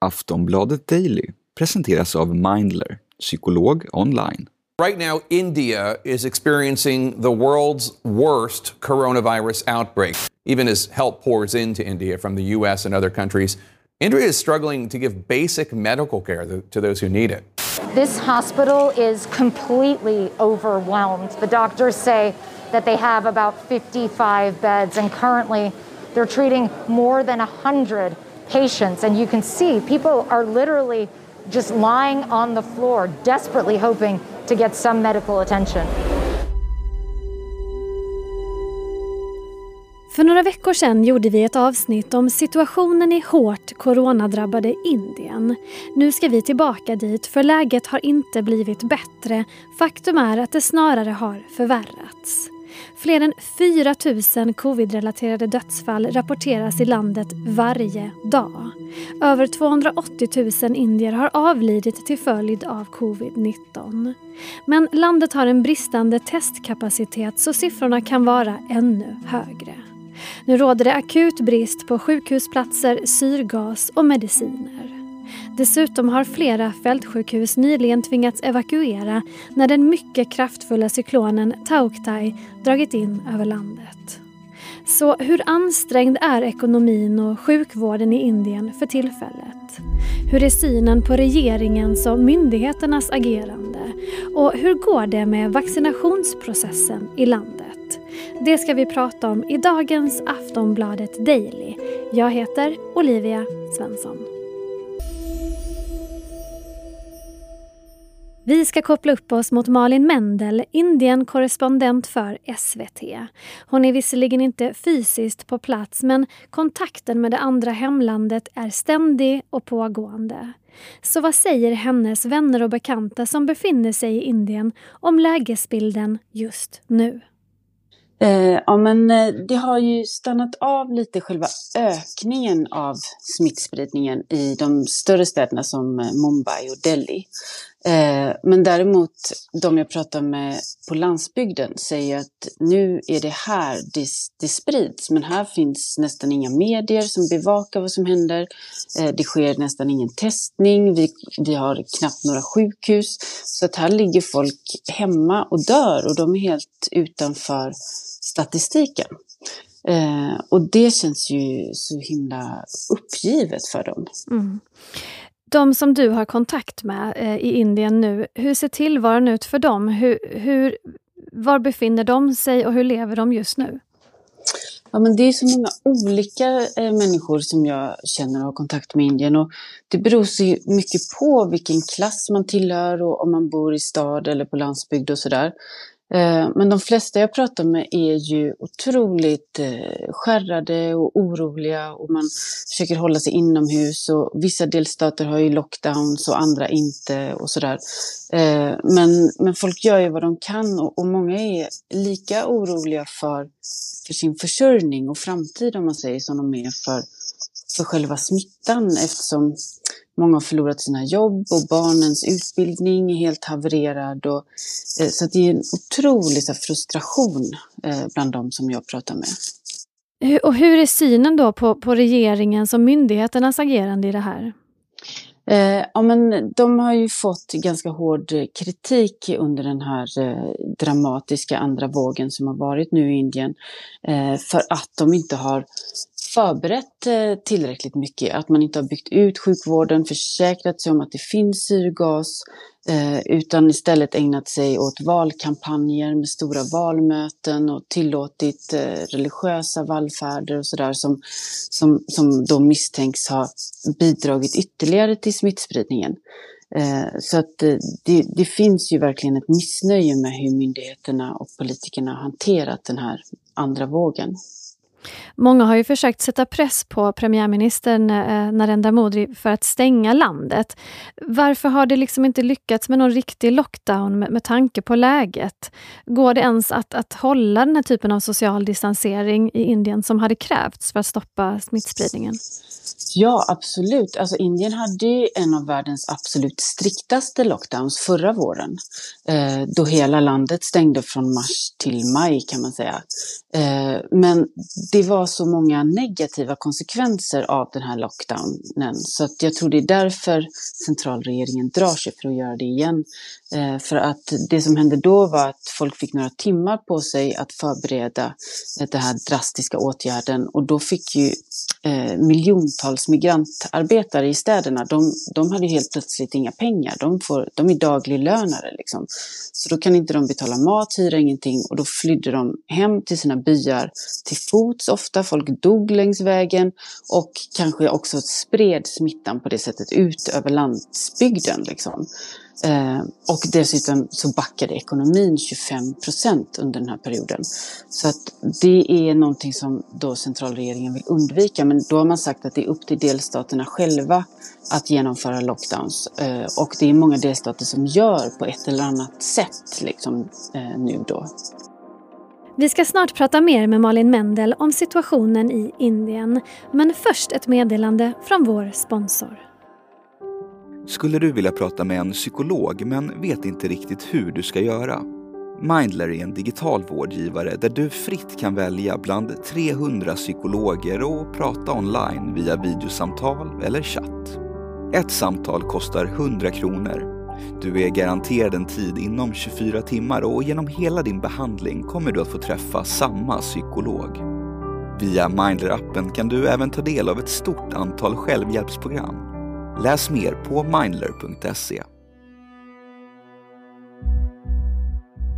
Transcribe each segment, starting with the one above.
Aftonbladet Daily presenteras av Mindler, psykolog online. Right now, India is experiencing the world's worst coronavirus outbreak. Even as help pours into India from the US and other countries, India is struggling to give basic medical care to those who need it. This hospital is completely overwhelmed. The doctors say that they have about 55 beds, and currently they're treating more than 100 patients. And you can see people are literally just lying on the floor, desperately hoping to get some medical attention. För några veckor sedan gjorde vi ett avsnitt om situationen i hårt coronadrabbade Indien. Nu ska vi tillbaka dit för läget har inte blivit bättre. Faktum är att det snarare har förvärrats. Fler än 4 000 covid-relaterade dödsfall rapporteras i landet varje dag. Över 280 000 indier har avlidit till följd av covid-19. Men landet har en bristande testkapacitet så siffrorna kan vara ännu högre. Nu råder det akut brist på sjukhusplatser, syrgas och mediciner. Dessutom har flera fältsjukhus nyligen tvingats evakuera när den mycket kraftfulla cyklonen Tauktai dragit in över landet. Så hur ansträngd är ekonomin och sjukvården i Indien för tillfället? Hur är synen på regeringens och myndigheternas agerande? Och hur går det med vaccinationsprocessen i landet? Det ska vi prata om i dagens Aftonbladet Daily. Jag heter Olivia Svensson. Vi ska koppla upp oss mot Malin Mendel, Indien-korrespondent för SVT. Hon är visserligen inte fysiskt på plats men kontakten med det andra hemlandet är ständig och pågående. Så vad säger hennes vänner och bekanta som befinner sig i Indien om lägesbilden just nu? Eh, ja, men eh, det har ju stannat av lite själva ökningen av smittspridningen i de större städerna som eh, Mumbai och Delhi. Eh, men däremot, de jag pratar med på landsbygden säger att nu är det här det, det sprids. Men här finns nästan inga medier som bevakar vad som händer. Eh, det sker nästan ingen testning. Vi, vi har knappt några sjukhus. Så att här ligger folk hemma och dör och de är helt utanför statistiken. Eh, och det känns ju så himla uppgivet för dem. Mm. De som du har kontakt med eh, i Indien nu, hur ser tillvaron ut för dem? Hur, hur, var befinner de sig och hur lever de just nu? Ja, men det är så många olika eh, människor som jag känner och har kontakt med i Indien. Och det beror så mycket på vilken klass man tillhör och om man bor i stad eller på landsbygd och sådär. Eh, men de flesta jag pratar med är ju otroligt eh, skärrade och oroliga och man försöker hålla sig inomhus och vissa delstater har ju lockdowns och andra inte och sådär. Eh, men, men folk gör ju vad de kan och, och många är lika oroliga för, för sin försörjning och framtid om man säger som de är för, för själva smittan eftersom Många har förlorat sina jobb och barnens utbildning är helt havererad. Och, eh, så det är en otrolig så, frustration eh, bland de som jag pratar med. Och hur är synen då på, på regeringens och myndigheternas agerande i det här? Eh, ja, men de har ju fått ganska hård kritik under den här eh, dramatiska andra vågen som har varit nu i Indien. Eh, för att de inte har förberett eh, tillräckligt mycket. Att man inte har byggt ut sjukvården, försäkrat sig om att det finns syrgas, eh, utan istället ägnat sig åt valkampanjer med stora valmöten och tillåtit eh, religiösa vallfärder och sådär som, som, som då misstänks ha bidragit ytterligare till smittspridningen. Så att det, det, finns ju verkligen ett missnöje med hur myndigheterna och politikerna har hanterat den här andra vågen. Många har ju försökt sätta press på premiärministern eh, Narendra Modi för att stänga landet. Varför har det liksom inte lyckats med någon riktig lockdown med, med tanke på läget? Går det ens att, att hålla den här typen av social distansering i Indien som hade krävts för att stoppa smittspridningen? Ja, absolut. Alltså, Indien hade en av världens absolut striktaste lockdowns förra våren. Eh, då hela landet stängde från mars till maj kan man säga. Eh, men det det var så många negativa konsekvenser av den här lockdownen. Så att jag tror det är därför centralregeringen drar sig för att göra det igen. Eh, för att det som hände då var att folk fick några timmar på sig att förbereda eh, den här drastiska åtgärden och då fick ju eh, miljontals migrantarbetare i städerna, de, de hade helt plötsligt inga pengar. De, får, de är dagliglönare liksom. Så då kan inte de betala mat, hyra ingenting och då flydde de hem till sina byar till fots ofta. Folk dog längs vägen och kanske också spred smittan på det sättet ut över landsbygden. Liksom. Eh, och dessutom så backade ekonomin 25 procent under den här perioden. Så att det är någonting som då centralregeringen vill undvika. Men då har man sagt att det är upp till delstaterna själva att genomföra lockdowns. Eh, och det är många delstater som gör på ett eller annat sätt liksom, eh, nu då. Vi ska snart prata mer med Malin Mendel om situationen i Indien. Men först ett meddelande från vår sponsor. Skulle du vilja prata med en psykolog men vet inte riktigt hur du ska göra? Mindler är en digital vårdgivare där du fritt kan välja bland 300 psykologer och prata online via videosamtal eller chatt. Ett samtal kostar 100 kronor. Du är garanterad en tid inom 24 timmar och genom hela din behandling kommer du att få träffa samma psykolog. Via Mindler-appen kan du även ta del av ett stort antal självhjälpsprogram Läs mer på mindler.se.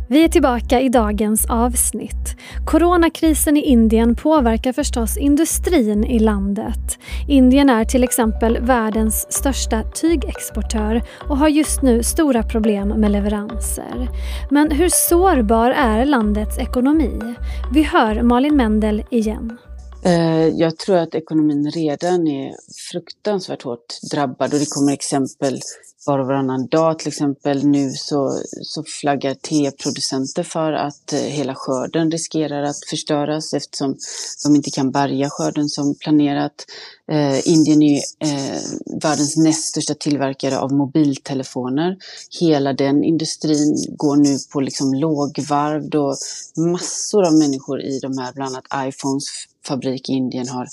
Vi är tillbaka i dagens avsnitt. Coronakrisen i Indien påverkar förstås industrin i landet. Indien är till exempel världens största tygexportör och har just nu stora problem med leveranser. Men hur sårbar är landets ekonomi? Vi hör Malin Mendel igen. Eh, jag tror att ekonomin redan är fruktansvärt hårt drabbad och det kommer exempel var och varannan dag. Till exempel nu så, så flaggar teproducenter för att eh, hela skörden riskerar att förstöras eftersom de inte kan bärga skörden som planerat. Eh, Indien är eh, världens näst största tillverkare av mobiltelefoner. Hela den industrin går nu på liksom lågvarv då massor av människor i de här, bland annat iPhones fabrik i Indien har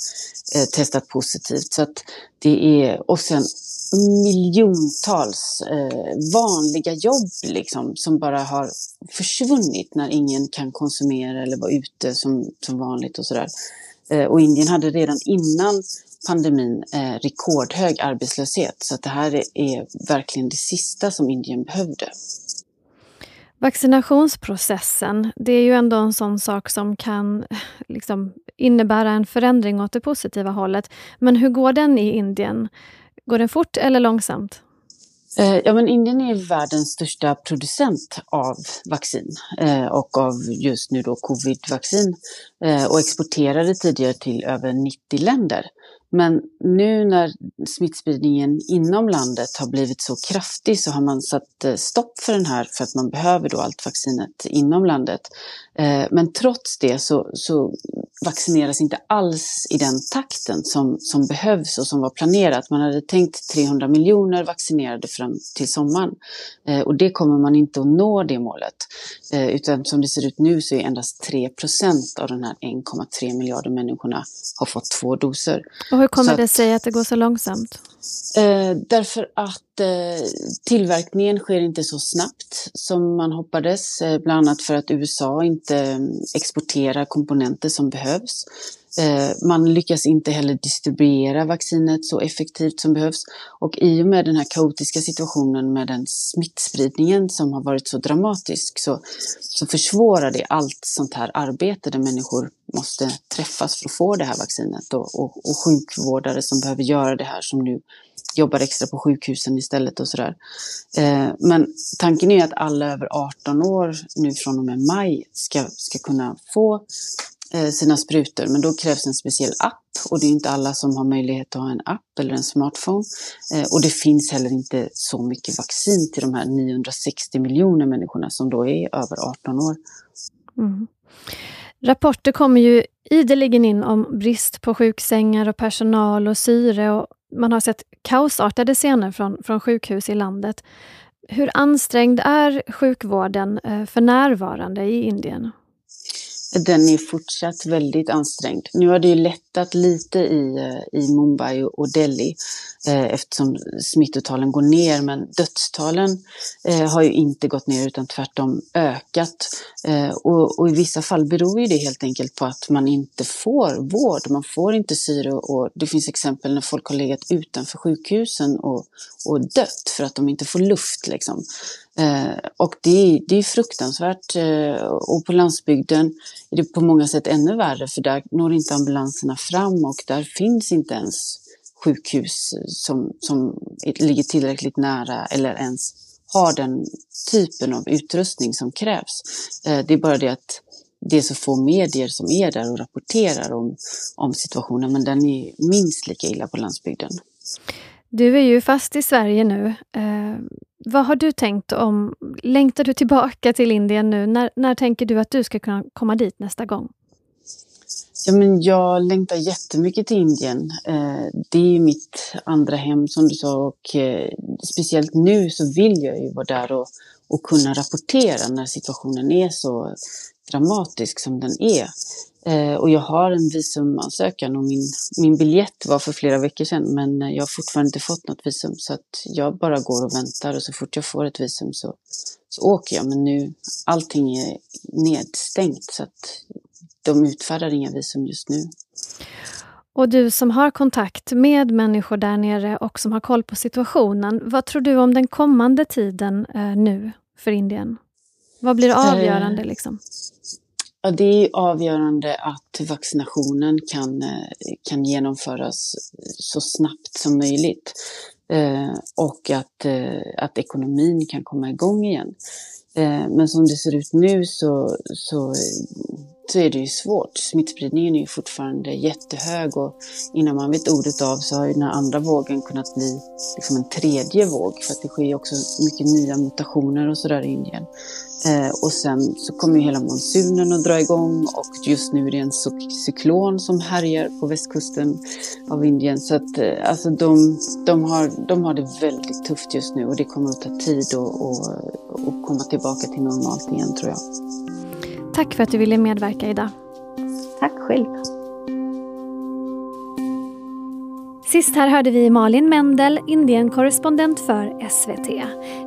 eh, testat positivt. Så att det är, och sen miljontals eh, vanliga jobb liksom, som bara har försvunnit när ingen kan konsumera eller vara ute som, som vanligt och sådär. Eh, och Indien hade redan innan pandemin eh, rekordhög arbetslöshet så att det här är, är verkligen det sista som Indien behövde. Vaccinationsprocessen, det är ju ändå en sån sak som kan liksom, innebära en förändring åt det positiva hållet. Men hur går den i Indien? Går den fort eller långsamt? Eh, ja, men Indien är världens största producent av vaccin eh, och av just nu då covid-vaccin eh, och exporterade tidigare till över 90 länder. Men nu när smittspridningen inom landet har blivit så kraftig så har man satt eh, stopp för den här för att man behöver då allt vaccinet inom landet. Eh, men trots det så, så vaccineras inte alls i den takten som, som behövs och som var planerat. Man hade tänkt 300 miljoner vaccinerade fram till sommaren. Eh, och det kommer man inte att nå det målet. Utan som det ser ut nu så är endast 3 procent av de här 1,3 miljarder människorna har fått två doser. Och hur kommer att, det sig att det går så långsamt? Eh, därför att Eh, tillverkningen sker inte så snabbt som man hoppades. Eh, bland annat för att USA inte mm, exporterar komponenter som behövs. Eh, man lyckas inte heller distribuera vaccinet så effektivt som behövs. Och i och med den här kaotiska situationen med den smittspridningen som har varit så dramatisk så, så försvårar det allt sånt här arbete där människor måste träffas för att få det här vaccinet och, och, och sjukvårdare som behöver göra det här som nu jobbar extra på sjukhusen istället och sådär. Eh, men tanken är att alla över 18 år nu från och med maj ska, ska kunna få Eh, sina sprutor. Men då krävs en speciell app och det är inte alla som har möjlighet att ha en app eller en smartphone. Eh, och det finns heller inte så mycket vaccin till de här 960 miljoner människorna som då är över 18 år. Mm. Rapporter kommer ju ideligen in om brist på sjuksängar och personal och syre och man har sett kaosartade scener från, från sjukhus i landet. Hur ansträngd är sjukvården eh, för närvarande i Indien? Den är fortsatt väldigt ansträngd. Nu har det ju lättat lite i, eh, i Mumbai och Delhi eh, eftersom smittotalen går ner men dödstalen eh, har ju inte gått ner utan tvärtom ökat. Eh, och, och, i vissa fall beror ju det helt enkelt på att man inte får vård, man får inte syre och det finns exempel när folk har legat utanför sjukhusen och, och dött för att de inte får luft. Liksom. Eh, och det, det är fruktansvärt. Eh, och på landsbygden är det på många sätt ännu värre för där når inte ambulanserna fram och där finns inte ens sjukhus som, som ligger tillräckligt nära eller ens har den typen av utrustning som krävs. Eh, det är bara det att det är så få medier som är där och rapporterar om, om situationen men den är minst lika illa på landsbygden. Du är ju fast i Sverige nu. Eh, vad har du tänkt om... Längtar du tillbaka till Indien nu? När, när tänker du att du ska kunna komma dit nästa gång? Ja, men jag längtar jättemycket till Indien. Eh, det är mitt andra hem som du sa och eh, speciellt nu så vill jag ju vara där och, och kunna rapportera när situationen är så dramatisk som den är. Eh, och jag har en visumansökan och min, min biljett var för flera veckor sedan men jag har fortfarande inte fått något visum så att jag bara går och väntar och så fort jag får ett visum så, så åker jag. Men nu, allting är nedstängt så att de utfärdar inga visum just nu. Och du som har kontakt med människor där nere och som har koll på situationen, vad tror du om den kommande tiden eh, nu för Indien? Vad blir eh, avgörande? Liksom? Ja, det är avgörande att vaccinationen kan, eh, kan genomföras så snabbt som möjligt. Eh, och att, eh, att ekonomin kan komma igång igen. Eh, men som det ser ut nu så, så, så är det ju svårt. Smittspridningen är ju fortfarande jättehög och innan man vet ordet av så har ju den här andra vågen kunnat bli liksom en tredje våg för att det sker också mycket nya mutationer och sådär i Indien. Eh, och sen så kommer hela monsunen att dra igång och just nu är det en cyklon som härjar på västkusten av Indien. Så att eh, alltså de, de, har, de har det väldigt tufft just nu och det kommer att ta tid att komma tillbaka till normalt igen tror jag. Tack för att du ville medverka idag. Tack själv. Sist här hörde vi Malin Mendel, Indienkorrespondent för SVT.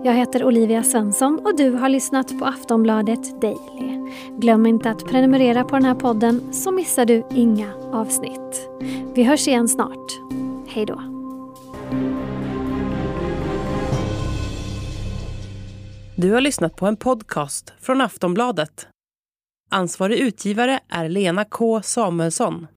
Jag heter Olivia Svensson och du har lyssnat på Aftonbladet Daily. Glöm inte att prenumerera på den här podden så missar du inga avsnitt. Vi hörs igen snart. Hej då. Du har lyssnat på en podcast från Aftonbladet. Ansvarig utgivare är Lena K Samuelsson.